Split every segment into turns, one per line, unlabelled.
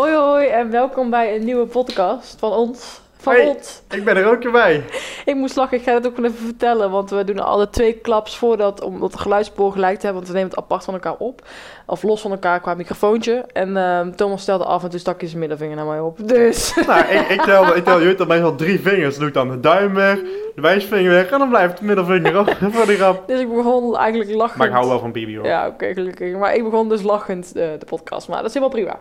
Hoi hoi en welkom bij een nieuwe podcast van ons. Van
Hey.
ons.
Ik ben er ook weer bij.
Ik moest lachen, ik ga het ook wel even vertellen, want we doen alle twee klaps voordat, omdat de geluidspoor gelijk te hebben, want we nemen het apart van elkaar op. Of los van elkaar qua microfoontje. En ehm, Thomas stelde af en toen stak hij zijn middelvinger naar mij op. Dus,
Nou, ik, ik tel, ik tel, je weet dat meestal drie vingers. Dan doe ik dan de duim weg, de wijsvinger weg en dan blijft de middelvinger op voor die grap.
dus ik begon eigenlijk lachend.
Maar ik hou wel van Bibi hoor.
Ja, oké, gelukkig. Maar ik begon dus lachend de, de podcast, maar dat is helemaal prima.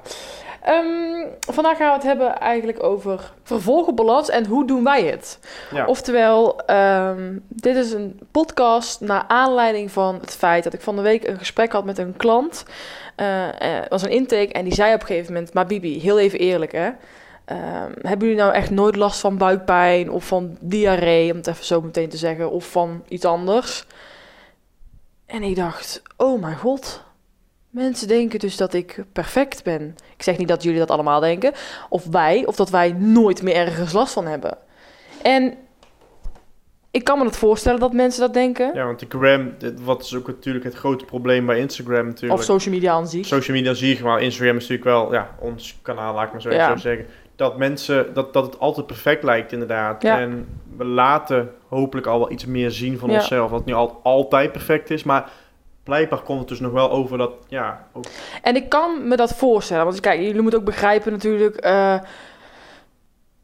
Ehm, vandaag gaan we het hebben eigenlijk over vervolgenbalans en hoe doen wij het?
Ja.
Oftewel, ehm, dit is een podcast naar aanleiding van het feit dat ik van de week een gesprek had met een klant. Eh, eh, Het was een intake en die zei op een gegeven moment, maar Bibi, heel even eerlijk hè. ehm, hebben jullie nou echt nooit last van buikpijn of van diarree, om het even zo meteen te zeggen, of van iets anders? En ik dacht, oh mijn god, mensen denken dus dat ik perfect ben. Ik zeg niet dat jullie dat allemaal denken, of wij, of dat wij nooit meer ergens last van hebben. En ik kan me het voorstellen dat mensen dat denken.
Ja, want de gram, dit- wat is ook natuurlijk het grote probleem bij Instagram natuurlijk.
Of social media aan zich.
social media zie je maar Instagram is natuurlijk wel ja, ons kanaal, laat ik maar zo,
Ja.
zeggen. Dat mensen, dat, dat het altijd perfect lijkt inderdaad.
Ja.
En we laten hopelijk al wel iets meer zien van
Ja.
onszelf. Wat nu al, altijd perfect is, maar blijkbaar komt het dus nog wel over dat, ja, ook,
En ik kan me dat voorstellen. Want kijk, jullie moeten ook begrijpen natuurlijk. eh,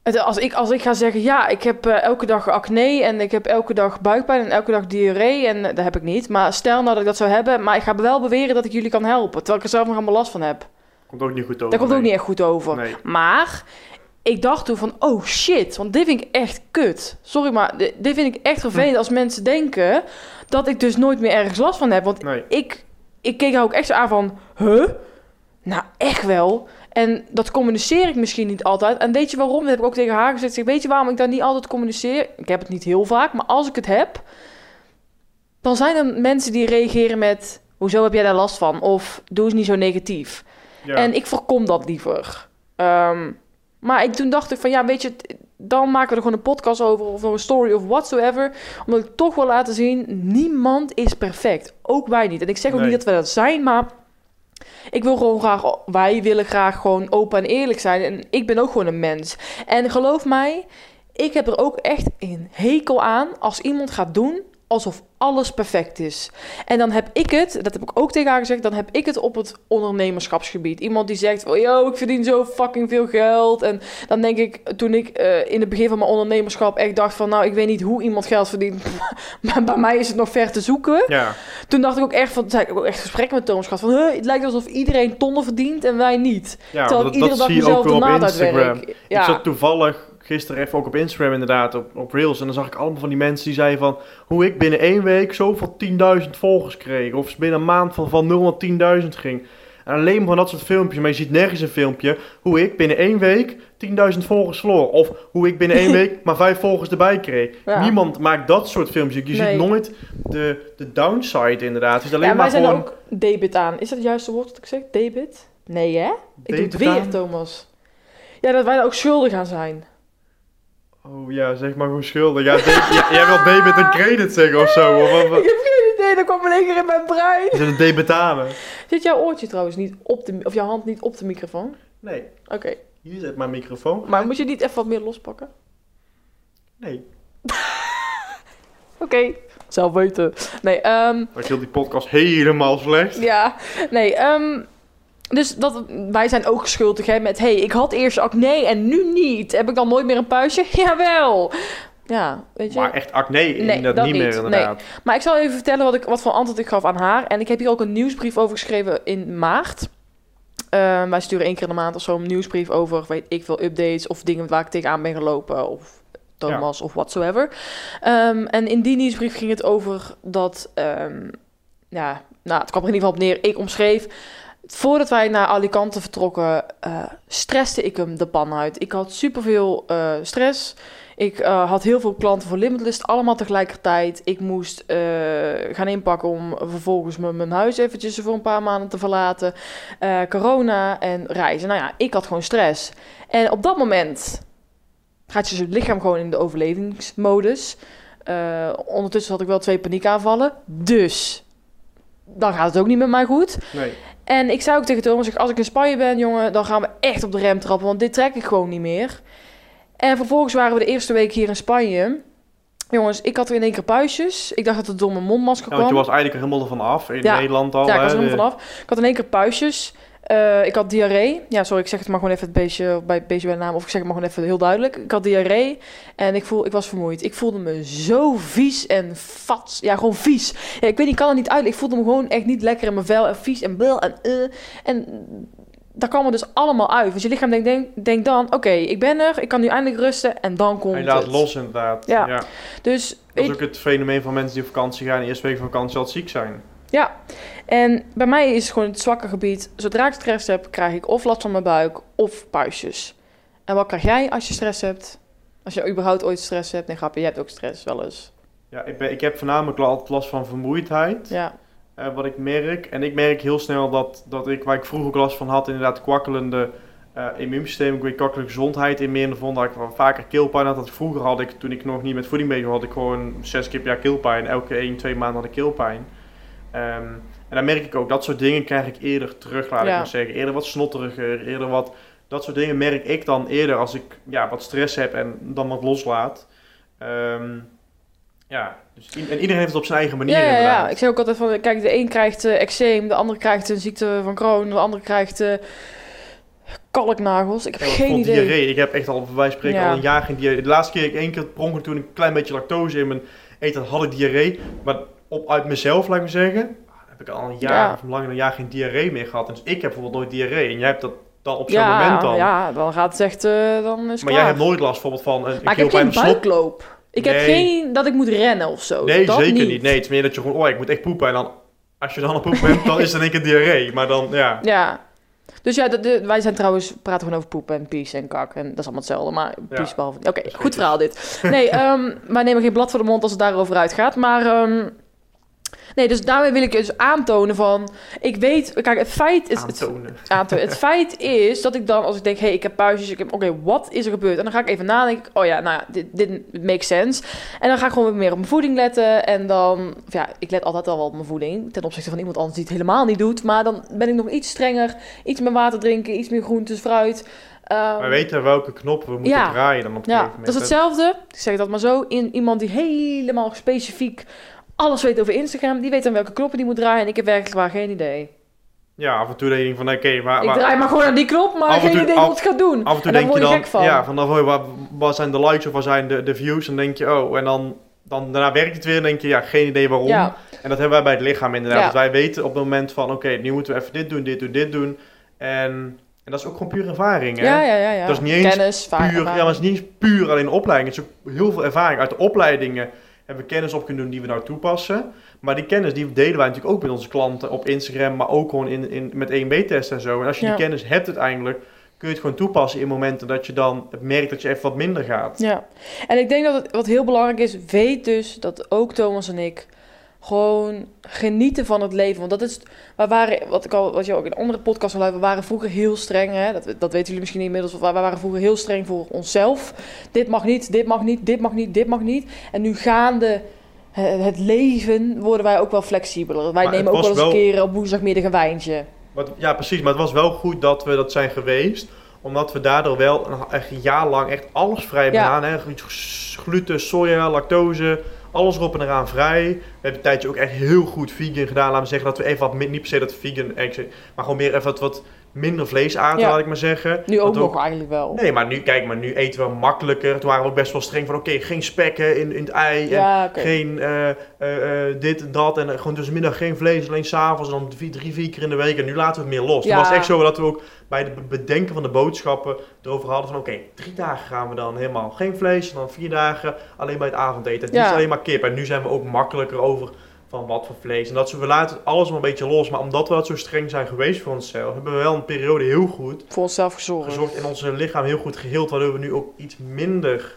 het- als, ik, als ik ga zeggen, ja, ik heb eh, elke dag acne en ik heb elke dag buikpijn en elke dag diarree en eh, dat heb ik niet. Maar stel nou dat ik dat zou hebben, maar ik ga wel beweren dat ik jullie kan helpen. Terwijl ik er zelf nog allemaal last van heb.
komt ook niet goed over.
Dat komt ook niet echt goed over.
Nee.
Maar ik dacht toen van, oh shit, want dit vind ik echt kut. Sorry, maar dit, dit vind ik echt vervelend als mensen denken dat ik dus nooit meer ergens last van heb. Want
Nee.
ik, ik keek haar ook echt zo aan van, huh? Nou, echt wel. En dat communiceer ik misschien niet altijd. En weet je waarom? Dat heb ik ook tegen haar gezegd. Zeg, weet je waarom ik dat niet altijd communiceer? Ik heb het niet heel vaak, maar als ik het heb... dan zijn er mensen die reageren met... hoezo heb jij daar last van? Of doe eens niet zo negatief.
Ja.
En ik voorkom dat liever. Ehm, maar ik, toen dacht ik van, ja, weet je... dan maken we er gewoon een podcast over... of een story of whatsoever. Omdat ik toch wil laten zien... niemand is perfect. Ook wij niet. En ik zeg ook
Nee.
niet dat we dat zijn, maar... Ik wil gewoon graag, wij willen graag gewoon open en eerlijk zijn. En ik ben ook gewoon een mens. En geloof mij, ik heb er ook echt een hekel aan als iemand gaat doen alsof alles perfect is. En dan heb ik het, dat heb ik ook tegen haar gezegd, dan heb ik het op het ondernemerschapsgebied. Iemand die zegt, oh, yo, ik verdien zo fucking veel geld. En dan denk ik, toen ik eh, in het begin van mijn ondernemerschap echt dacht van, nou, ik weet niet hoe iemand geld verdient. maar bij mij is het nog ver te zoeken.
ja.
Toen dacht ik ook echt van, zei ik ook echt gesprekken met Thomas gehad van, huh, het lijkt alsof iedereen tonnen verdient en wij niet.
ja
Terwijl
dat,
ik iedere
dat
dag
zie je ook
de
op Instagram.
uitwerk.
Ik
Ja,
zat toevallig gisteren even ook op Instagram inderdaad, op, op Reels. En dan zag ik allemaal van die mensen die zeiden van... hoe ik binnen één week zoveel 10.000 volgers kreeg. Of binnen een maand van, van 0 naar 10.000 ging. En alleen maar van dat soort filmpjes. Maar je ziet nergens een filmpje hoe ik binnen één week 10.000 volgers verloor. Of hoe ik binnen één week maar vijf volgers erbij kreeg.
Ja.
Niemand maakt dat soort filmpjes. Je
Nee.
ziet nooit de, de downside inderdaad. Het is alleen
ja
maar gewoon...
ook debit aan. Is dat het juiste woord dat ik zeg? Debit? Nee hè? Ik doe het weer,
aan.
Thomas. Ja, dat wij er ook schuldig aan zijn.
Oh ja, zeg maar gewoon schulden. Ja, jij wil debit en credit zeggen of zo. Of, wat-
Ik heb geen idee, dat kwam keer in mijn brein.
Is het een debitane?
Zit jouw oortje trouwens niet op de, of jouw hand niet op de microfoon?
Nee.
Oké,
Hier zit mijn microfoon.
maar moet je niet even wat meer lospakken?
Nee.
Oké, zelf weten. Nee, ehm...
Dat heel die podcast helemaal slecht.
Ja, nee. ehm, dus dat, wij zijn ook schuldig hè, met... hey, ik had eerst acne en nu niet. Heb ik dan nooit meer een puistje? Jawel. Ja, weet je.
Maar echt acne,
Nee,
dat,
dat
niet meer inderdaad.
Maar ik zal even vertellen wat, ik, wat voor antwoord ik gaf aan haar. En ik heb hier ook een nieuwsbrief over geschreven in maart. Ehm, wij sturen één keer in de maand of zo een nieuwsbrief over, weet ik veel, updates of dingen waar ik tegenaan ben gelopen. Of Thomas of whatsoever. Ehm, en in die nieuwsbrief ging het over dat, ehm, ja, nou, het kwam er in ieder geval op neer. Ik omschreef Voordat wij naar Alicante vertrokken, uh, stresste ik hem de pan uit. Ik had superveel uh, stress. Ik uh, had heel veel klanten voor Limitless, allemaal tegelijkertijd. Ik moest gaan inpakken om vervolgens mijn huis eventjes voor een paar maanden te verlaten. Corona en reizen. Nou ja, ik had gewoon stress. En op dat moment gaat je lichaam gewoon in de overlevingsmodus. ondertussen had ik wel twee paniekaanvallen. Dus dan gaat het ook niet met mij goed.
Nee.
En ik zei ook tegen Thomas, als ik in Spanje ben, jongen, dan gaan we echt op de rem trappen. Want dit trek ik gewoon niet meer. En vervolgens waren we de eerste week hier in Spanje. Jongens, ik had er in één keer puistjes. Ik dacht dat het door mijn mondmasker
Ja,
kwam.
want je was eigenlijk er helemaal van af in
Ja.
Nederland al.
ja, ik was er helemaal vanaf. Ik had in één keer puistjes. Eh, ik had diarree. Ja, sorry, ik zeg het maar gewoon even het beestje bij, beestje bij de naam. Of ik zeg het maar gewoon even heel duidelijk. Ik had diarree en ik, voel, ik was vermoeid. Ik voelde me zo vies en vat. Ja, gewoon vies. Ja, ik weet niet, ik kan het niet uit. Ik voelde me gewoon echt niet lekker in mijn vel. En vies en bel en eh. En dat kwam er dus allemaal uit. Want je lichaam denkt denk, dan... Oké, ik ben er. Ik kan nu eindelijk rusten. En dan komt
En je laat
het.
los inderdaad.
Ja.
Ja.
Dus
Dat is
ik-
ook het fenomeen van mensen die op vakantie gaan. De eerste week van vakantie al ziek zijn.
Ja, en bij mij is het gewoon het zwakke gebied. Zodra ik stress heb, krijg ik of last van mijn buik of puistjes. En wat krijg jij als je stress hebt? Als je überhaupt ooit stress hebt? Nee, grapje, je hebt ook stress wel eens.
Ja, ik, ben, ik heb voornamelijk altijd last van vermoeidheid.
Ja,
eh, wat ik merk. En ik merk heel snel dat, dat ik, waar ik vroeger ook last van had, inderdaad kwakkelende eh, immuunsysteem, ik weet kwakkelende gezondheid in meer vond dat ik wel vaker keelpijn had. Dat vroeger had ik, toen ik nog niet met voeding bezig was, had ik gewoon zes keer per jaar keelpijn. Elke 1, 2 maanden had ik keelpijn. Ehm, en dan merk ik ook, dat soort dingen krijg ik eerder terug, laat ik maar zeggen. Eerder wat snotteriger, eerder wat... Dat soort dingen merk ik dan eerder als ik ja, wat stress heb en dan wat loslaat. Ehm, ja, dus, en iedereen heeft het op zijn eigen manier
ja, ja. Ik zeg ook altijd van, kijk, de een krijgt eh eczeem, de andere krijgt een ziekte van Crohn, de andere krijgt eh kalknagels. Ik heb
Ja,
geen idee.
diarree. Ik heb echt al, bij spreken,
Ja.
al een jaar geen diarree. De laatste keer ik één keer pronken toen ik een klein beetje lactose in mijn eten had, had ik diarree. Maar op, uit mezelf, laat ik maar zeggen, heb ik al een jaar
Ja.
of langer dan een jaar geen diarree meer gehad. Dus ik heb bijvoorbeeld nooit diarree. En jij hebt dat dan op zo'n
Ja,
moment dan.
ja, dan gaat het echt, eh, dan is
maar
klaar.
jij hebt nooit last bijvoorbeeld van een, een
Maar ik heb geen buikloop. Ik heb geen dat ik moet rennen of zo.
Nee,
dat
zeker niet. Nee, het is meer dat je gewoon, oh, ik moet echt poepen. En dan, als je dan een poep hebt, dan is in één keer diarree. Maar dan, ja.
Ja. Dus ja, de, de- wij zijn trouwens, praten gewoon over poep en pies en kak. En dat is allemaal hetzelfde, maar
Ja.
pies behalve... Oké, goed verhaal dit. Nee, ehm, wij nemen geen blad voor de mond als het daarover uitgaat. Maar ehm, nee, dus daarmee wil ik dus aantonen van... Ik weet, kijk, het feit is... Het,
Aantonen.
aantonen. het feit is dat ik dan, als ik denk, hé, hey, ik heb puistjes, ik heb, oké, wat is er gebeurd? En dan ga ik even nadenken, oh ja, nou ja, dit, dit makes sense. En dan ga ik gewoon weer meer op mijn voeding letten. En dan, of ja, ik let altijd al wel op mijn voeding, ten opzichte van iemand anders die het helemaal niet doet. Maar dan ben ik nog iets strenger, iets meer water drinken, iets meer groentes, fruit. Ehm,
We weten welke knoppen we moeten
Ja.
draaien dan op een
ja, dat is hetzelfde. Ik zeg dat maar zo. In iemand die helemaal specifiek alles weet over Instagram, die weet dan welke knoppen die moet draaien. En ik heb werkelijk waar geen idee.
Ja, af en toe denk je van, oké, maar,
Ik draai maar gewoon aan die knop, maar geen
toe-
idee
af-
wat ik ga doen.
af en toe
en
denk je dan,
gek van.
ja, van dan, wat, wat zijn de likes of wat zijn de, de views? En dan denk je, oh, en dan, dan daarna werkt het weer en denk je, ja, geen idee waarom.
Ja,
En dat hebben wij bij het lichaam inderdaad.
Ja.
Dus wij weten op het moment van, oké, nu moeten we even dit doen, dit doen, dit doen. En, en dat is ook gewoon puur ervaring, hè?
ja, ja, ja, ja.
Dat is niet eens
Kennis,
puur, ja, maar het is niet eens puur alleen opleiding. Het is ook heel veel ervaring. Uit de opleidingen hebben we kennis op kunnen doen die we nou toepassen. Maar die kennis die delen wij natuurlijk ook met onze klanten op Instagram, maar ook gewoon in, in, met 1B-testen en zo. En als je
Ja.
die kennis hebt uiteindelijk, kun je het gewoon toepassen in momenten dat je dan merkt dat je even wat minder gaat.
Ja, en ik denk dat het wat heel belangrijk is, weet dus dat ook Thomas en ik gewoon genieten van het leven. Want dat is, we waren, wat ik al, wat je ook in een andere podcast al we waren vroeger heel streng, hè? Dat, dat weten jullie misschien inmiddels, we waren vroeger heel streng voor onszelf. Dit mag niet, dit mag niet, dit mag niet, dit mag niet. En nu gaande het leven worden wij ook wel flexibeler. Wij
Maar
nemen ook wel eens een keer op woensdagmiddag een wijntje.
Maar, ja, precies. Maar het was wel goed dat we dat zijn geweest. Omdat we daardoor wel een, echt een jaar lang echt alles vrij hebben
Ja.
gedaan. Hè? Gluten, soja, lactose, alles erop en eraan vrij. We hebben een tijdje ook echt heel goed vegan gedaan. Laten we zeggen dat we even wat, niet per se dat vegan, maar gewoon meer even wat, wat minder vlees aten,
Ja.
laat ik maar zeggen.
Nu ook nog eigenlijk wel.
Nee, maar nu, kijk, maar nu eten we makkelijker. Toen waren we ook best wel streng van, oké, geen spekken in, in het ei. En
Ja,
geen eh, eh, eh, dit en dat. En gewoon tussenmiddag geen vlees, alleen s'avonds. En dan drie, drie, vier keer in de week. En nu laten we het meer los.
Ja.
Toen was het echt zo dat we ook bij het be- bedenken van de boodschappen erover hadden van... Oké, drie dagen gaan we dan helemaal geen vlees. En dan vier dagen alleen bij het avondeten. Het
Ja.
is alleen maar kip. En nu zijn we ook makkelijker over van wat voor vlees. En dat ze, we laten alles maar een beetje los. Maar omdat we dat zo streng zijn geweest voor onszelf, hebben we wel een periode heel goed
Voor onszelf gezorgd.
gezorgd en onze lichaam heel goed geheeld. Waardoor we nu ook iets minder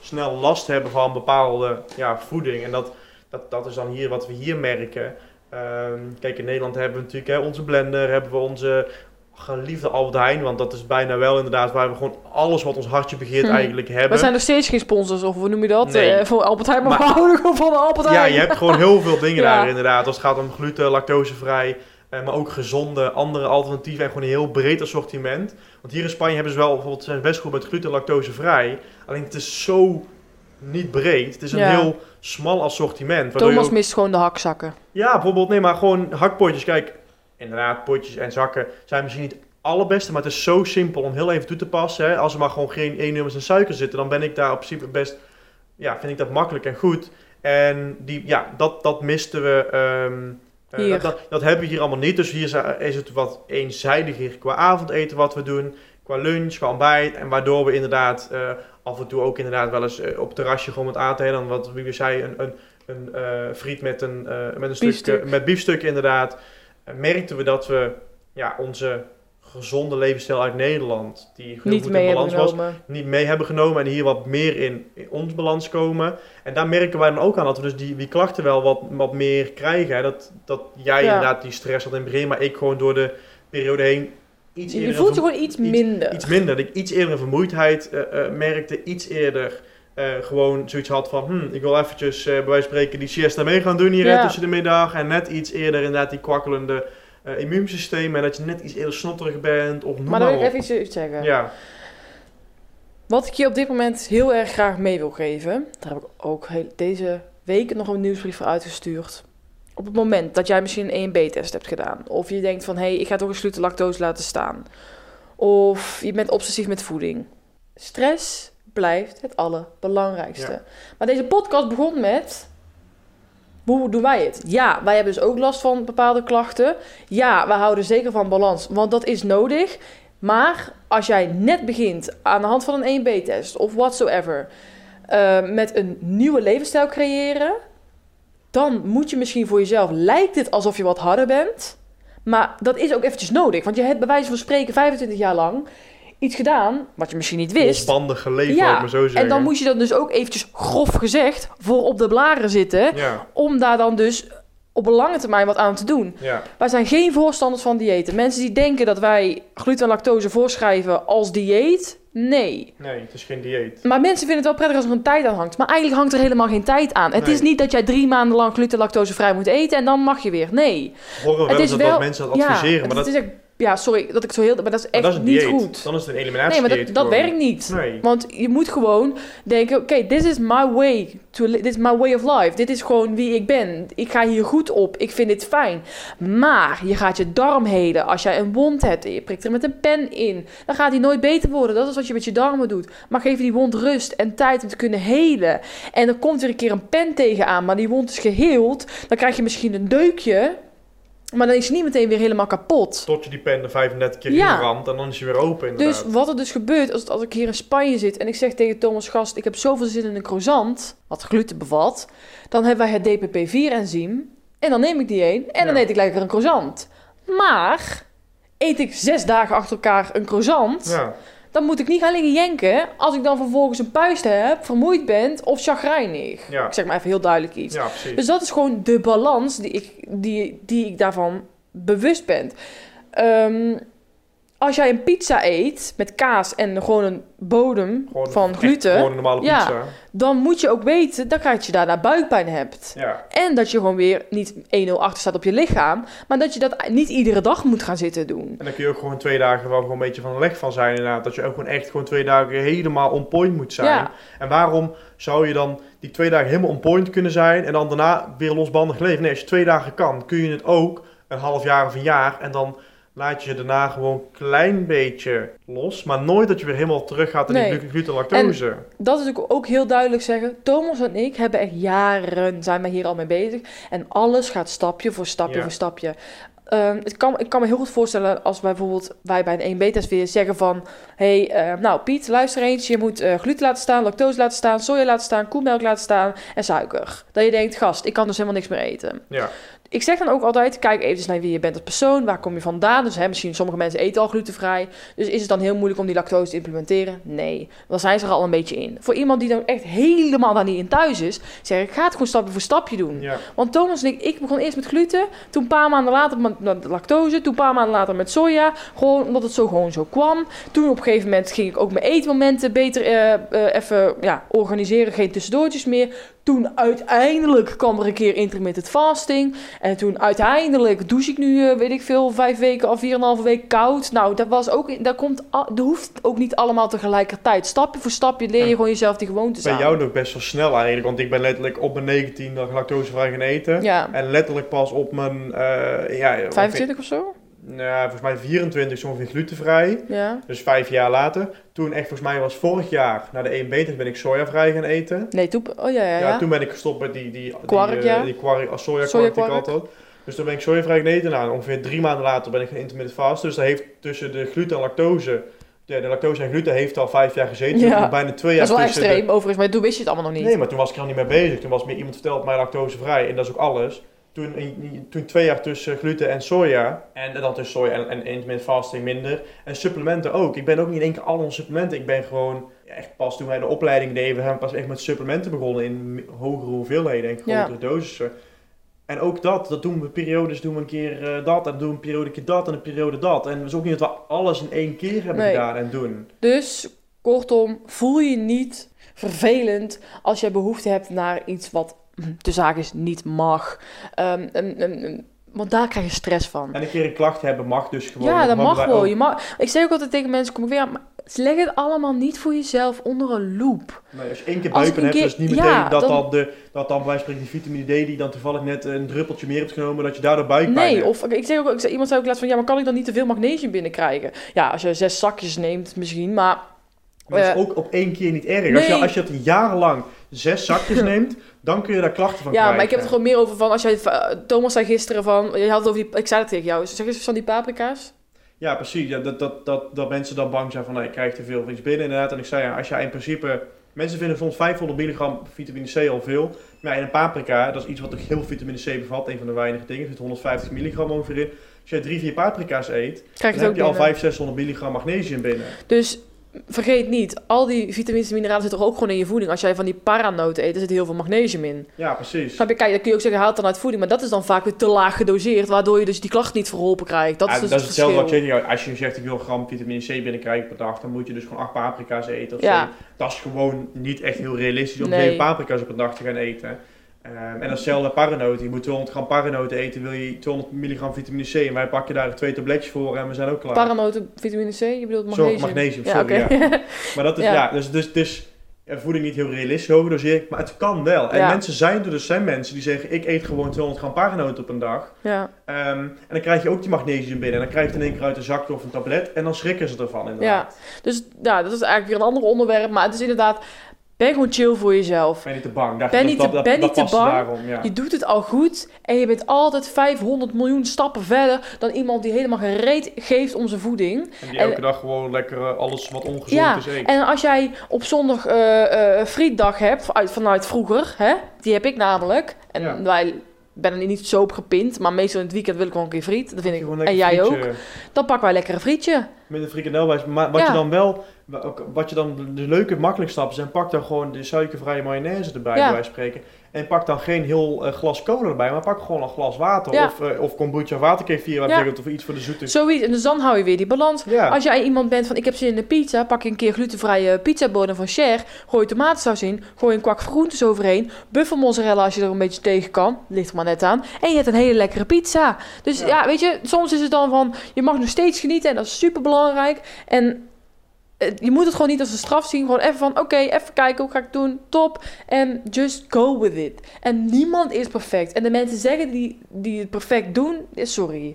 snel last hebben van bepaalde ja, voeding. En dat, dat, dat is dan hier wat we hier merken. Ehm, kijk, in Nederland hebben we natuurlijk hè, onze blender, hebben we onze geliefde Albert Heijn. Want dat is bijna wel inderdaad waar we gewoon alles wat ons hartje begeert
Hm.
eigenlijk hebben.
We zijn nog steeds geen sponsors, of hoe noem je dat?
Nee.
Eh, voor Albert Heijn, maar,
Maar-
we houden gewoon van Albert Heijn.
Ja, je hebt gewoon heel veel dingen
Ja.
daar inderdaad. Als het gaat om gluten, lactosevrij, eh, maar ook gezonde, andere alternatieven en gewoon een heel breed assortiment. Want hier in Spanje hebben ze wel, bijvoorbeeld, zijn best goed met gluten, lactosevrij. Alleen het is zo niet breed. Het is een
Ja.
heel smal assortiment.
Thomas
ook-
mist gewoon de hakzakken.
Ja, bijvoorbeeld, nee, maar gewoon hakpotjes. Kijk, inderdaad, potjes en zakken zijn misschien niet het allerbeste, maar het is zo simpel om heel even toe te passen. Hè. Als er maar gewoon geen E-nummers en suiker zitten, dan ben ik daar op principe best, ja, vind ik dat makkelijk en goed. En die, ja, dat, dat misten we. ehm, eh, dat, dat, dat hebben we hier allemaal niet. Dus hier is, het wat eenzijdiger qua avondeten wat we doen. Qua lunch, qua ontbijt. En waardoor we inderdaad eh, af en toe ook inderdaad wel eens eh, op het terrasje gewoon wat eten. Dan wat wie we zei, een, een, een friet met een, met een stuk
Biefstuk.
met biefstuk inderdaad. Merkten we dat we ja, onze gezonde levensstijl uit Nederland, die heel
Niet
goed in balans was, niet mee hebben genomen en hier wat meer in, in ons balans komen. En daar merken wij dan ook aan dat we dus die, die klachten wel wat, wat meer krijgen. Hè. Dat, dat jij
Ja.
inderdaad die stress had in het begin, maar ik gewoon door de periode heen iets
Je,
eerder...
je voelt je gewoon iets
iets-
minder.
Iets minder. Dat ik iets eerder een vermoeidheid eh, eh, merkte, iets eerder eh, gewoon zoiets had van... Hm, ik wil eventjes eh, bij wijze van spreken die siesta mee gaan doen hier
Ja.
tussen de middag. En net iets eerder inderdaad die kwakkelende eh, immuunsysteem. En dat je net iets eerder snotterig bent of noem
maar dan wil ik even iets, zeggen.
Ja,
Wat ik je op dit moment heel erg graag mee wil geven, daar heb ik ook heel, deze week nog een nieuwsbrief voor uitgestuurd. Op het moment dat jij misschien een 1B-test hebt gedaan, of je denkt van hé, hey, ik ga toch eens gluten lactose laten staan, of je bent obsessief met voeding. Stress blijft het allerbelangrijkste.
Ja.
Maar deze podcast begon met. Hoe doen wij het? Ja, wij hebben dus ook last van bepaalde klachten. Ja, we houden zeker van balans, want dat is nodig. Maar als jij net begint aan de hand van een 1B-test of whatsoever eh, met een nieuwe levensstijl creëren, dan moet je misschien voor jezelf lijkt het alsof je wat harder bent, maar dat is ook eventjes nodig, want je hebt bij wijze van spreken 25 jaar lang iets gedaan wat je misschien niet wist.
losbandig geleefd,
Ja,
maar zo zeggen.
En dan moet je dat dus ook eventjes grof gezegd voor op de blaren zitten,
Ja,
om daar dan dus op een lange termijn wat aan te doen.
ja.
Wij zijn geen voorstanders van diëten. Mensen die denken dat wij gluten en lactose voorschrijven als dieet, nee.
Nee, het is geen dieet.
Maar mensen vinden het wel prettig als er een tijd aan hangt. Maar eigenlijk hangt er helemaal geen tijd aan. Het
Nee.
is niet dat jij drie maanden lang gluten en lactosevrij moet eten en dan mag je weer. Nee.
Horen we wel
Het is
dat,
wel-
mensen dat
ja,
adviseren,
het,
maar dat,
is echt, ja, sorry dat ik zo heel... Maar dat is echt
dat is
niet goed.
Dan is het een
Nee,
eliminatie
maar dat, dat werkt niet.
Nee.
Want je moet gewoon denken, oké, this is my way to this is my way of life. Dit is gewoon wie ik ben. Ik ga hier goed op. Ik vind dit fijn. Maar je gaat je darm heden. Als jij een wond hebt en je prikt er met een pen in, dan gaat die nooit beter worden. Dat is wat je met je darmen doet. Maar geef die wond rust en tijd om te kunnen helen. En er komt weer een keer een pen tegenaan, maar die wond is geheeld. Dan krijg je misschien een deukje. Maar dan is hij niet meteen weer helemaal kapot.
Tot je die pen er 35 keer
Ja.
in ramt en dan is hij weer open inderdaad.
Dus wat er dus gebeurt als, als ik hier in Spanje zit en ik zeg tegen Thomas Gast, ik heb zoveel zin in een croissant, wat gluten bevat, dan hebben wij het DPP-4-enzym en dan neem ik die een en dan eet ik lekker een croissant. Maar eet ik zes dagen achter elkaar een croissant,
ja.
Dan moet ik niet gaan liggen jenken als ik dan vervolgens een puist heb, vermoeid ben of chagrijnig.
Ja.
Ik zeg maar even heel duidelijk iets.
ja.
Dus dat is gewoon de balans die ik, die, die ik daarvan bewust ben. Ehm, als jij een pizza eet met kaas en gewoon een bodem
Gewoon
van
echt
gluten,
Gewoon een normale
Ja.
pizza.
dan moet je ook weten dat dat je daarna buikpijn hebt.
Ja.
En dat je gewoon weer niet 1-0 achter staat op je lichaam, maar dat je dat niet iedere dag moet gaan zitten doen.
En dan kun je ook gewoon twee dagen wel gewoon een beetje van de leg van zijn inderdaad. Dat je ook gewoon echt gewoon twee dagen helemaal on point moet zijn.
Ja.
En waarom zou je dan die twee dagen helemaal on point kunnen zijn en dan daarna weer losbandig leven? Nee, als je twee dagen kan, kun je het ook een half jaar of een jaar en dan laat je daarna gewoon een klein beetje los. Maar nooit dat je weer helemaal terug gaat naar
Nee.
die gluten lactose.
Dat is ook, ook heel duidelijk zeggen. Thomas en ik hebben echt jaren, zijn we hier al mee bezig. En alles gaat stapje voor stapje
Ja.
voor stapje. ehm, het kan, ik kan me heel goed voorstellen als wij bijvoorbeeld wij bij een 1B-test weer zeggen van... hey, eh, nou Piet, luister eens, je moet eh, gluten laten staan, lactose laten staan, soja laten staan, koemelk laten staan en suiker. Dat je denkt, gast, ik kan dus helemaal niks meer eten.
Ja.
Ik zeg dan ook altijd, kijk even naar wie je bent als persoon, waar kom je vandaan. Dus hè, misschien sommige mensen eten al glutenvrij. Dus is het dan heel moeilijk om die lactose te implementeren? Nee, dan zijn ze er al een beetje in. Voor iemand die dan echt helemaal daar niet in thuis is, zeg ik, ga het gewoon stapje voor stapje doen.
Ja.
Want Thomas en ik, ik begon eerst met gluten, toen een paar maanden later met met lactose, toen een paar maanden later met soja. Gewoon omdat het zo gewoon zo kwam. Toen op een gegeven moment ging ik ook mijn eetmomenten beter eh, eh, even ja, organiseren, geen tussendoortjes meer. Toen uiteindelijk kwam er een keer intermittent fasting. En toen uiteindelijk douche ik nu, eh, weet ik veel, vijf weken of vier en een halve week koud. Nou, dat was ook, dat komt, dat hoeft ook niet allemaal tegelijkertijd. Stapje voor stapje leer je
Ja.
gewoon jezelf die gewoontes
Bij
aan.
jou nog best wel snel eigenlijk, want ik ben letterlijk op mijn 19 dag lactosevrij gaan eten.
Ja,
En letterlijk pas op mijn, eh ja, ongeveer-
25 of zo?
Nou, volgens mij 24 zo ongeveer glutenvrij.
Ja.
Dus vijf jaar later. Toen echt, volgens mij was vorig jaar, na de 1 beter ben ik sojavrij gaan eten.
Nee, toen, oh ja, ja,
Ja,
ja.
toen ben ik gestopt met die, die,
Kwark,
die, eh,
ja.
die kwark, als sojakwark die ik altijd. Dus toen ben ik sojavrij gaan eten. Nou, ongeveer drie maanden later ben ik gaan intermittent fasten. Dus dat heeft tussen de gluten en lactose... Ja, de lactose en gluten heeft al vijf jaar gezeten.
Ja.
Dus bijna twee jaar
Dat is wel
de-
extreem, overigens, maar toen wist je het allemaal nog niet.
Nee, maar toen was ik er al niet mee bezig. Toen was meer iemand verteld mij lactosevrij en dat is ook alles. Toen, toen twee jaar tussen gluten en soja. En dan tussen soja en, en intermittent fasting minder. En supplementen ook. Ik ben ook niet in één keer al onze supplementen. Ik ben gewoon ja, echt pas toen wij de opleiding deden, we zijn pas echt met supplementen begonnen in hogere hoeveelheden en
Ja.
grotere dosissen. En ook dat, dat doen we periodes, doen we een keer eh, dat en doen we een periode een keer dat en een periode dat. En het is ook niet dat we alles in één keer hebben
Nee.
gedaan en doen.
Dus, kortom, voel je niet vervelend als je behoefte hebt naar iets wat de zaak is niet mag. Ehm, en- en- want daar krijg je stress van.
En een keer een klacht hebben mag dus gewoon.
Ja, dat mag wel. Je mag, ik zeg ook altijd tegen mensen, kom ik weer aan, maar leg het allemaal niet voor jezelf onder een loep.
Nee, als je één keer
een
hebt,
keer-
is niet meteen
ja,
dat,
dan-
dan de, dat dan bij spreken die vitamine D die dan toevallig net een druppeltje meer hebt genomen, dat je daardoor buikpijn
Nee,
hebt.
of ik zeg ook, ik zeg, iemand zei ook laatst van, ja, maar kan ik dan niet te veel magnesium binnenkrijgen? Ja, als je zes zakjes neemt misschien, maar
Maar dat is
eh,
ook op één keer niet erg. Als, je, als je het jarenlang zes zakjes neemt, dan kun je daar klachten van
ja,
krijgen.
maar ik heb het gewoon meer over van, als jij, eh, Thomas zei gisteren van, je had het over die, ik zei het tegen jou, zeg eens van die paprika's.
Ja, precies. Ja, dat, dat, dat, dat mensen dan bang zijn van, nou, ik krijg te veel van iets binnen inderdaad. En ik zei, ja, als jij in principe... Mensen vinden soms 500 milligram vitamine C al veel. Maar ja, in een paprika, dat is iets wat ook heel vitamine C bevat. Een van de weinige dingen. Er zit 150 milligram ongeveer in. Als jij drie, vier paprika's eet,
Krijg
dan heb je al
binnen.
500, 600 milligram magnesium binnen.
Dus vergeet niet, al die vitamines en mineralen zitten toch ook gewoon in je voeding. Als jij van die paranoten eet, er zit heel veel magnesium in.
Ja, precies.
Snap je? Kijk, dan kun je ook zeggen, haal het dan uit voeding. Maar dat is dan vaak weer te laag gedoseerd, waardoor je dus die klacht niet verholpen krijgt. Dat
Ja,
is dus
dat is
het
hetzelfde wat je zegt. Als je zegt ik wil gram vitamine C binnenkrijgen per dag, dan moet je dus gewoon 8 paprika's eten of
Ja.
zo. Dat is gewoon niet echt heel realistisch om
Nee.
7 paprika's op een dag te gaan eten. Ehm, en datzelfde paranoten. Je moet 200 gram paranoten eten, wil je 200 milligram vitamine C. En wij pakken daar twee tabletjes voor en we zijn ook klaar.
Paranoten, vitamine C, je bedoelt
Sorry,
magnesium? ja,
sorry,
oké.
Maar dat is,
Ja.
ja, dus, dus, dus ja, voeding niet heel realistisch, hoge dosering, maar het kan wel. En
Ja.
mensen zijn er dus zijn mensen die zeggen, ik eet gewoon 200 gram paranoten op een dag.
ja.
Ehm, en dan krijg je ook die magnesium binnen. En dan krijg je het in één keer uit een zakje of een tablet. En dan schrikken ze ervan inderdaad.
Dus ja, dat is eigenlijk weer een ander onderwerp. Maar het is inderdaad, ben gewoon chill voor jezelf.
Ben niet te bang. Daar,
Ben
dat,
niet
dat,
te-
dat,
ben
dat
niet te bang.
daarom, ja.
Je doet het al goed en je bent altijd 500 miljoen stappen verder dan iemand die helemaal geen reet geeft om zijn voeding.
En die
en-
elke dag gewoon lekker eh, alles wat ongezond
Ja,
is eet.
En als jij op zondag eh, frietdag hebt, uit, vanuit vroeger, hè? die heb ik namelijk. En
Ja.
wij ben er niet zo op gepind, maar meestal in het weekend wil ik wel een keer friet. Dat vind ik.
Gewoon
En jij
frietje
ook. Dan pakken wij lekker een frietje.
Met een frikandel wat
Ja.
je dan wel, wat je dan de leuke, makkelijk stappen zijn, pak dan gewoon de suikervrije mayonaise erbij,
Ja.
bij spreken. En pak dan geen heel eh, glas cola erbij, maar pak gewoon een glas water.
Ja.
Of, eh, of kombucha waterkefir, wat
Ja.
betekent, of iets voor de zoete.
Zoiets. En dus dan hou je weer die balans.
Ja.
Als jij iemand bent van ik heb zin in een pizza, pak een keer glutenvrije pizzabodem van Cher, gooi tomatensaus in, gooi een kwak groentes overheen, buffelmozzarella als je er een beetje tegen kan, ligt er maar net aan, en je hebt een hele lekkere pizza. Dus ja. Weet je, soms is het dan van je mag nog steeds genieten en dat is super belangrijk. En je moet het gewoon niet als een straf zien, gewoon even van oké, even kijken hoe ga ik het doen, top, en just go with it. En niemand is perfect. En de mensen zeggen die, die het perfect doen, eh, sorry.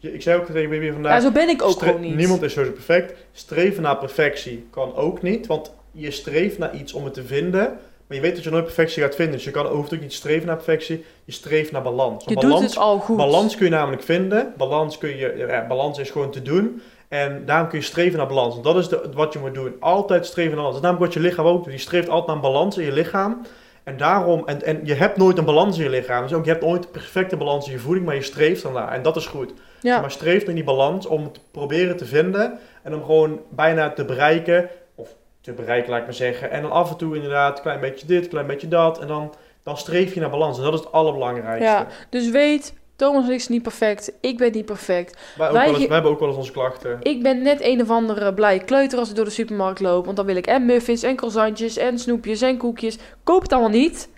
Ik zei ook tegen weer vandaag.
Ja, zo ben ik ook gewoon niet.
Niemand is sowieso perfect. Streven naar perfectie kan ook niet, want je streeft naar iets om het te vinden. Maar je weet dat je nooit perfectie gaat vinden. Dus je kan hoeft ook niet streven naar perfectie. Je streeft naar balans.
Je
Want
doet
balans,
het al goed.
balans kun je namelijk vinden. Balans, kun je, ja, balans is gewoon te doen. En daarom kun je streven naar balans. Dat is de, wat je moet doen. Altijd streven naar balans. Dat is namelijk wat je lichaam ook doet. Je streeft altijd naar een balans in je lichaam. En daarom, en, en je hebt nooit een balans in je lichaam. Dus ook je hebt nooit perfecte balans in je voeding, maar je streeft ernaar. En dat is goed.
Ja.
Maar streef naar die balans om te proberen te vinden. En om gewoon bijna te bereiken. Of te bereiken, laat ik maar zeggen. En dan af en toe inderdaad, klein beetje dit, klein beetje dat. En dan, dan streef je naar balans. En dat is het allerbelangrijkste.
Ja. Dus weet, Thomas is niet perfect. Ik ben niet perfect.
Wij,
Wij
eens, hebben ook wel eens onze klachten.
Ik ben net een of andere blije kleuter als ik door de supermarkt loop. Want dan wil ik en muffins en croissantjes en snoepjes en koekjes. Koop het allemaal niet.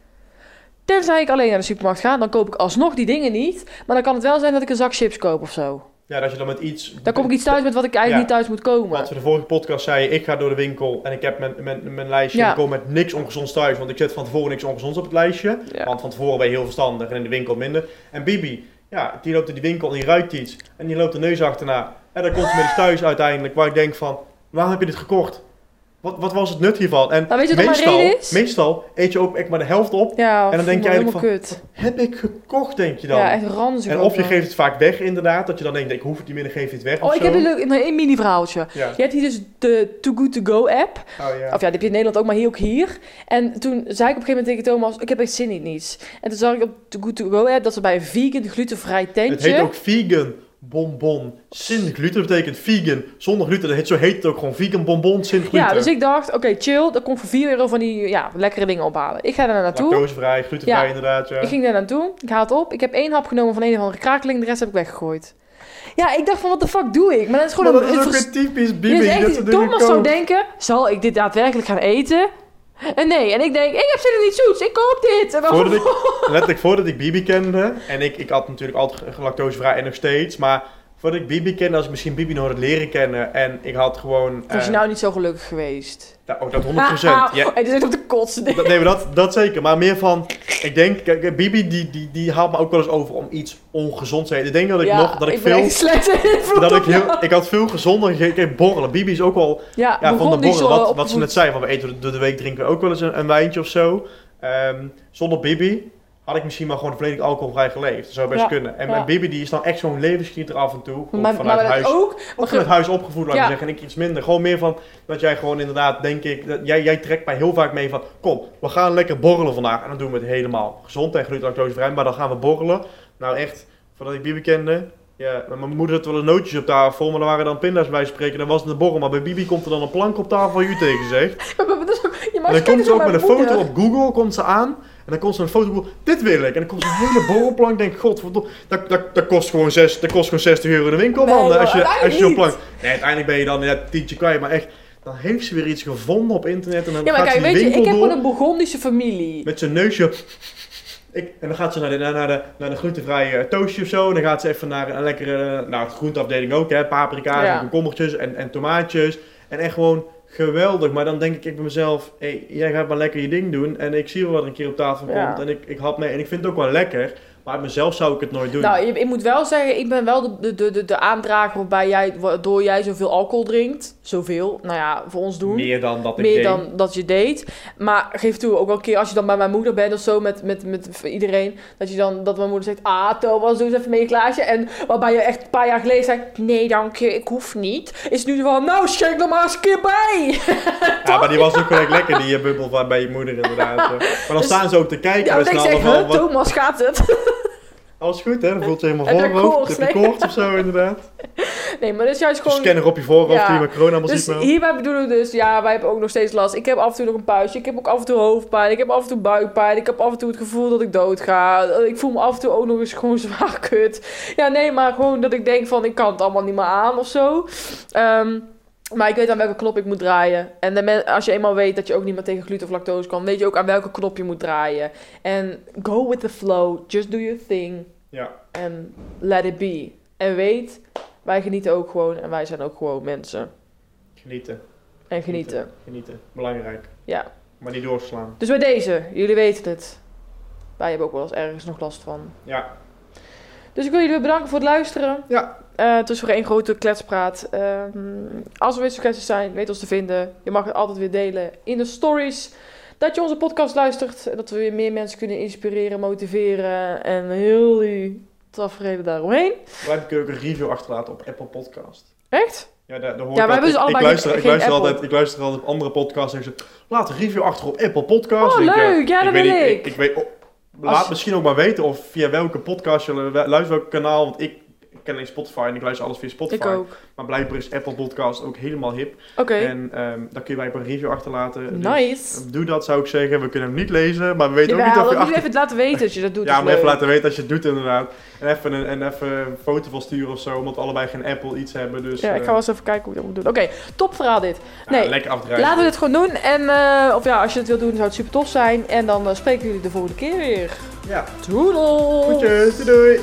Tenzij ik alleen naar de supermarkt ga, dan koop ik alsnog die dingen niet. Maar dan kan het wel zijn dat ik een zak chips koop of zo.
Ja, dat je dan met iets...
Dan kom ik iets thuis met wat ik eigenlijk
Ja.
niet thuis moet komen.
Wat we de vorige podcast zeiden, ik ga door de winkel en ik heb mijn, mijn, mijn lijstje
Ja.
en ik kom met niks ongezonds thuis, want ik zet van tevoren niks ongezonds op het lijstje.
Ja.
Want van tevoren ben je heel verstandig en in de winkel minder. En Bibi, ja, die loopt in die winkel en die ruikt iets en die loopt de neus achterna. En dan komt ze met iets thuis uiteindelijk waar ik denk van, waarom heb je dit gekocht? Wat, wat was het nut hiervan? En
Maar weet je
meestal,
is?
meestal eet je ook echt maar de helft op.
Ja,
En dan denk je eigenlijk
kut.
Heb ik gekocht, denk je dan?
Ja, echt ranzig.
en of je geeft het vaak weg inderdaad, dat je dan denkt, ik hoef het niet meer, dan geef je het weg
Oh, ik
zo.
heb een leuk een, een mini verhaaltje.
Ja.
Je hebt hier dus de Too Good To Go app.
Oh, ja.
Of ja, die heb je in Nederland ook, maar hier ook hier. En toen zei ik op een gegeven moment tegen Thomas, ik heb echt zin in niets. En toen zag ik op de Good To Go app dat ze bij een vegan glutenvrij tentje...
Het heet ook vegan bonbon. Sin gluten betekent vegan. Zonder gluten. Dat heet, zo heet het ook gewoon. Vegan bonbon sin gluten.
Ja, dus ik dacht, oké, chill. Dan kon ik voor 4 euro van die ja, lekkere dingen ophalen. Ik ga daar naartoe.
Lactosevrij, glutenvrij
Ja.
inderdaad. Ja.
Ik ging daar naartoe. Ik haal het op. Ik heb één hap genomen van een of andere krakeling. De rest heb ik weggegooid. Ja, ik dacht van, wat de fuck doe ik? Maar dat is
maar
gewoon
dat
een...
is
een
ook weer typisch dingen
Thomas zou
koopt.
denken, zal ik dit daadwerkelijk gaan eten? En nee, en ik denk, ik heb zin in iets zoets, ik koop dit. En dan,
Voordat ik, letterlijk voordat ik Bibi kende. En ik, ik had natuurlijk altijd lactosevrij en nog steeds. Maar voordat ik Bibi kende, als ik misschien Bibi nog had leren kennen. En ik had gewoon...
Was je
eh,
nou niet zo gelukkig geweest?
nou, ook dat 100%.
Ah, ah,
Ja,
Hij is echt op de
dat, nee, maar dat, dat zeker. Maar meer van... Ik denk, kijk, Bibi die, die, die haalt me ook wel eens over om iets ongezonds te eten. Ik denk dat ik
ja,
nog... Dat ik,
ben
veel... Dat ik, heel, ik had veel gezonder. Kijk, borrelen. Bibi is ook wel
Ja,
Ja, van de
niet zo
borrel. Wat, wat ze net zei, van we eten door de week drinken we ook wel eens een, een wijntje of zo. Ehm, zonder Bibi had ik misschien maar gewoon volledig alcoholvrij geleefd. Dat zou best
Ja,
kunnen. En
ja.
mijn Bibi die is dan echt zo'n levensgieter af en toe.
Maar,
vanuit
maar
huis.
ook...
Vanuit huis opgevoed, laat ik
Ja.
zeggen. En ik iets minder. Gewoon meer van dat jij gewoon inderdaad, denk ik, dat jij, jij trekt mij heel vaak mee van, kom, we gaan lekker borrelen vandaag. En dan doen we het helemaal gezond en gluten lactosevrij. Maar dan gaan we borrelen. Nou echt, voordat ik Bibi kende, ja, mijn moeder had wel een nootjes op tafel, maar dan waren dan pinda's bij spreken. Dan was het een borrel. Maar bij Bibi komt er dan een plank op tafel, waar u tegen zegt.
Maar dat is ook- je mag
En dan komt ze ook met een foto op Google, komt ze aan. En dan komt ze een foto op Google, dit wil ik. En dan komt zo'n hele borrelplank. Ik denk, god, dat, dat, dat, kost gewoon zes, dat kost gewoon 60 euro in de winkel, man.
Nee,
als je, als je zo'n plank... Nee, uiteindelijk ben je dan net tientje kwijt. Maar echt, dan heeft ze weer iets gevonden op internet. En dan
Ja, maar
gaat
kijk,
ze die
weet je, ik heb gewoon een Burgondische familie.
met zijn neusje... Ik, en dan gaat ze naar de, naar de, naar de glutenvrije eh, toastje of zo. En dan gaat ze even naar een lekkere, nou, de groenteafdeling ook, hè. Paprika's
Ja.
en komkommertjes en, en tomaatjes. En echt gewoon geweldig. Maar dan denk ik, bij mezelf, hey, jij gaat maar lekker je ding doen. En ik zie wel wat er een keer op tafel
Ja.
komt. En ik, ik had mee. En ik vind het ook wel lekker. Maar mezelf zou ik het nooit doen.
Nou, je- ik moet wel zeggen, ik ben wel de, de, de, de, aandrager waarbij jij, waardoor jij zoveel alcohol drinkt. Zoveel, nou ja, voor ons doen.
Meer dan dat ik
Meer
deed.
dan dat je deed. Maar geef toe, ook wel een keer als je dan bij mijn moeder bent of zo, met, met, met iedereen, dat je dan, dat mijn moeder zegt, ah Thomas, doe eens even mee een glaasje. En waarbij je echt een paar jaar geleden zei, nee dank je, ik hoef niet. Is nu van, nou schenk er maar eens een keer bij.
Ja, maar die was ook wel lekker, die eh, bubbel van bij je moeder inderdaad. Maar dan
Dus-
staan ze ook te kijken.
Ja,
en
ik, zeg,
wat,
Thomas gaat het.
Alles goed hè? Dan voelt ze helemaal voorhoofd. Heb je koorts of zo inderdaad?
Nee, maar dat is juist gewoon...
Scanner op je voorhoofd
Ja.
die je met corona allemaal
Dus
ziet.
hierbij bedoelen we dus, ja, wij hebben ook nog steeds last. Ik heb af en toe nog een puistje, ik heb ook af en toe hoofdpijn, ik heb af en toe buikpijn, ik heb af en toe het gevoel dat ik dood ga. Ik voel me af en toe ook nog eens gewoon zwaar kut. Ja, nee, maar gewoon dat ik denk van, ik kan het allemaal niet meer aan of zo. Ehm, maar ik weet aan welke knop ik moet draaien. En de als je eenmaal weet dat je ook niet meer tegen gluten of lactose kan, weet je ook aan welke knop je moet draaien. En go with the flow, just do your thing
Ja.
en let it be. En weet, wij genieten ook gewoon en wij zijn ook gewoon mensen.
Genieten.
En genieten.
Genieten. Belangrijk.
Ja.
Maar niet doorslaan.
Dus bij deze, jullie weten het. Wij hebben ook wel eens ergens nog last van.
Ja.
Dus ik wil jullie bedanken voor het luisteren.
Ja.
Eh, het is voor één grote kletspraat. Ehm, als er weer suggesties zijn, weet ons te vinden. Je mag het altijd weer delen in de stories. dat je onze podcast luistert. en Dat we weer meer mensen kunnen inspireren, motiveren. En heel die tafereelen daaromheen.
Wij kunnen ook een review achterlaten op Apple Podcast.
Echt?
Ja, daar, daar hoor
Ja,
ik altijd-
dus
ik, luister,
geen-
ik, luister
Apple.
altijd, ik luister altijd op andere podcasts en laat een review achter op Apple Podcast.
Oh,
Ik, eh,
leuk. Ja, dat
weet
ik.
Ik, weet, oh, laat misschien ook maar weten of via welke podcast je lu- luistert, welk kanaal. Want ik ken alleen Spotify en ik luister alles via Spotify.
Ik ook.
Maar blijkbaar is Apple Podcast ook helemaal hip.
Oké.
En ehm daar kun je bij een review achterlaten. Dus,
Nice.
doe dat zou ik zeggen. We kunnen hem niet lezen, maar we weten ook niet of
dat je
achter...
even laten weten als je dat doet.
Ja,
is
maar even
leuk.
laten weten als je het doet inderdaad. En even een, en even een foto van sturen of zo, omdat we allebei geen Apple iets hebben. Dus,
Ja, ik
eh,
ga wel eens even kijken hoe ik dat moet doen. Oké, top verhaal dit.
ja,
nee,
lekker afdrijven.
Laten we dit gewoon doen. En, eh, of ja, als je het wilt doen, zou het super tof zijn. En dan eh, spreken jullie de volgende keer weer.
Ja,
Doedel!
goedjes, doei doei.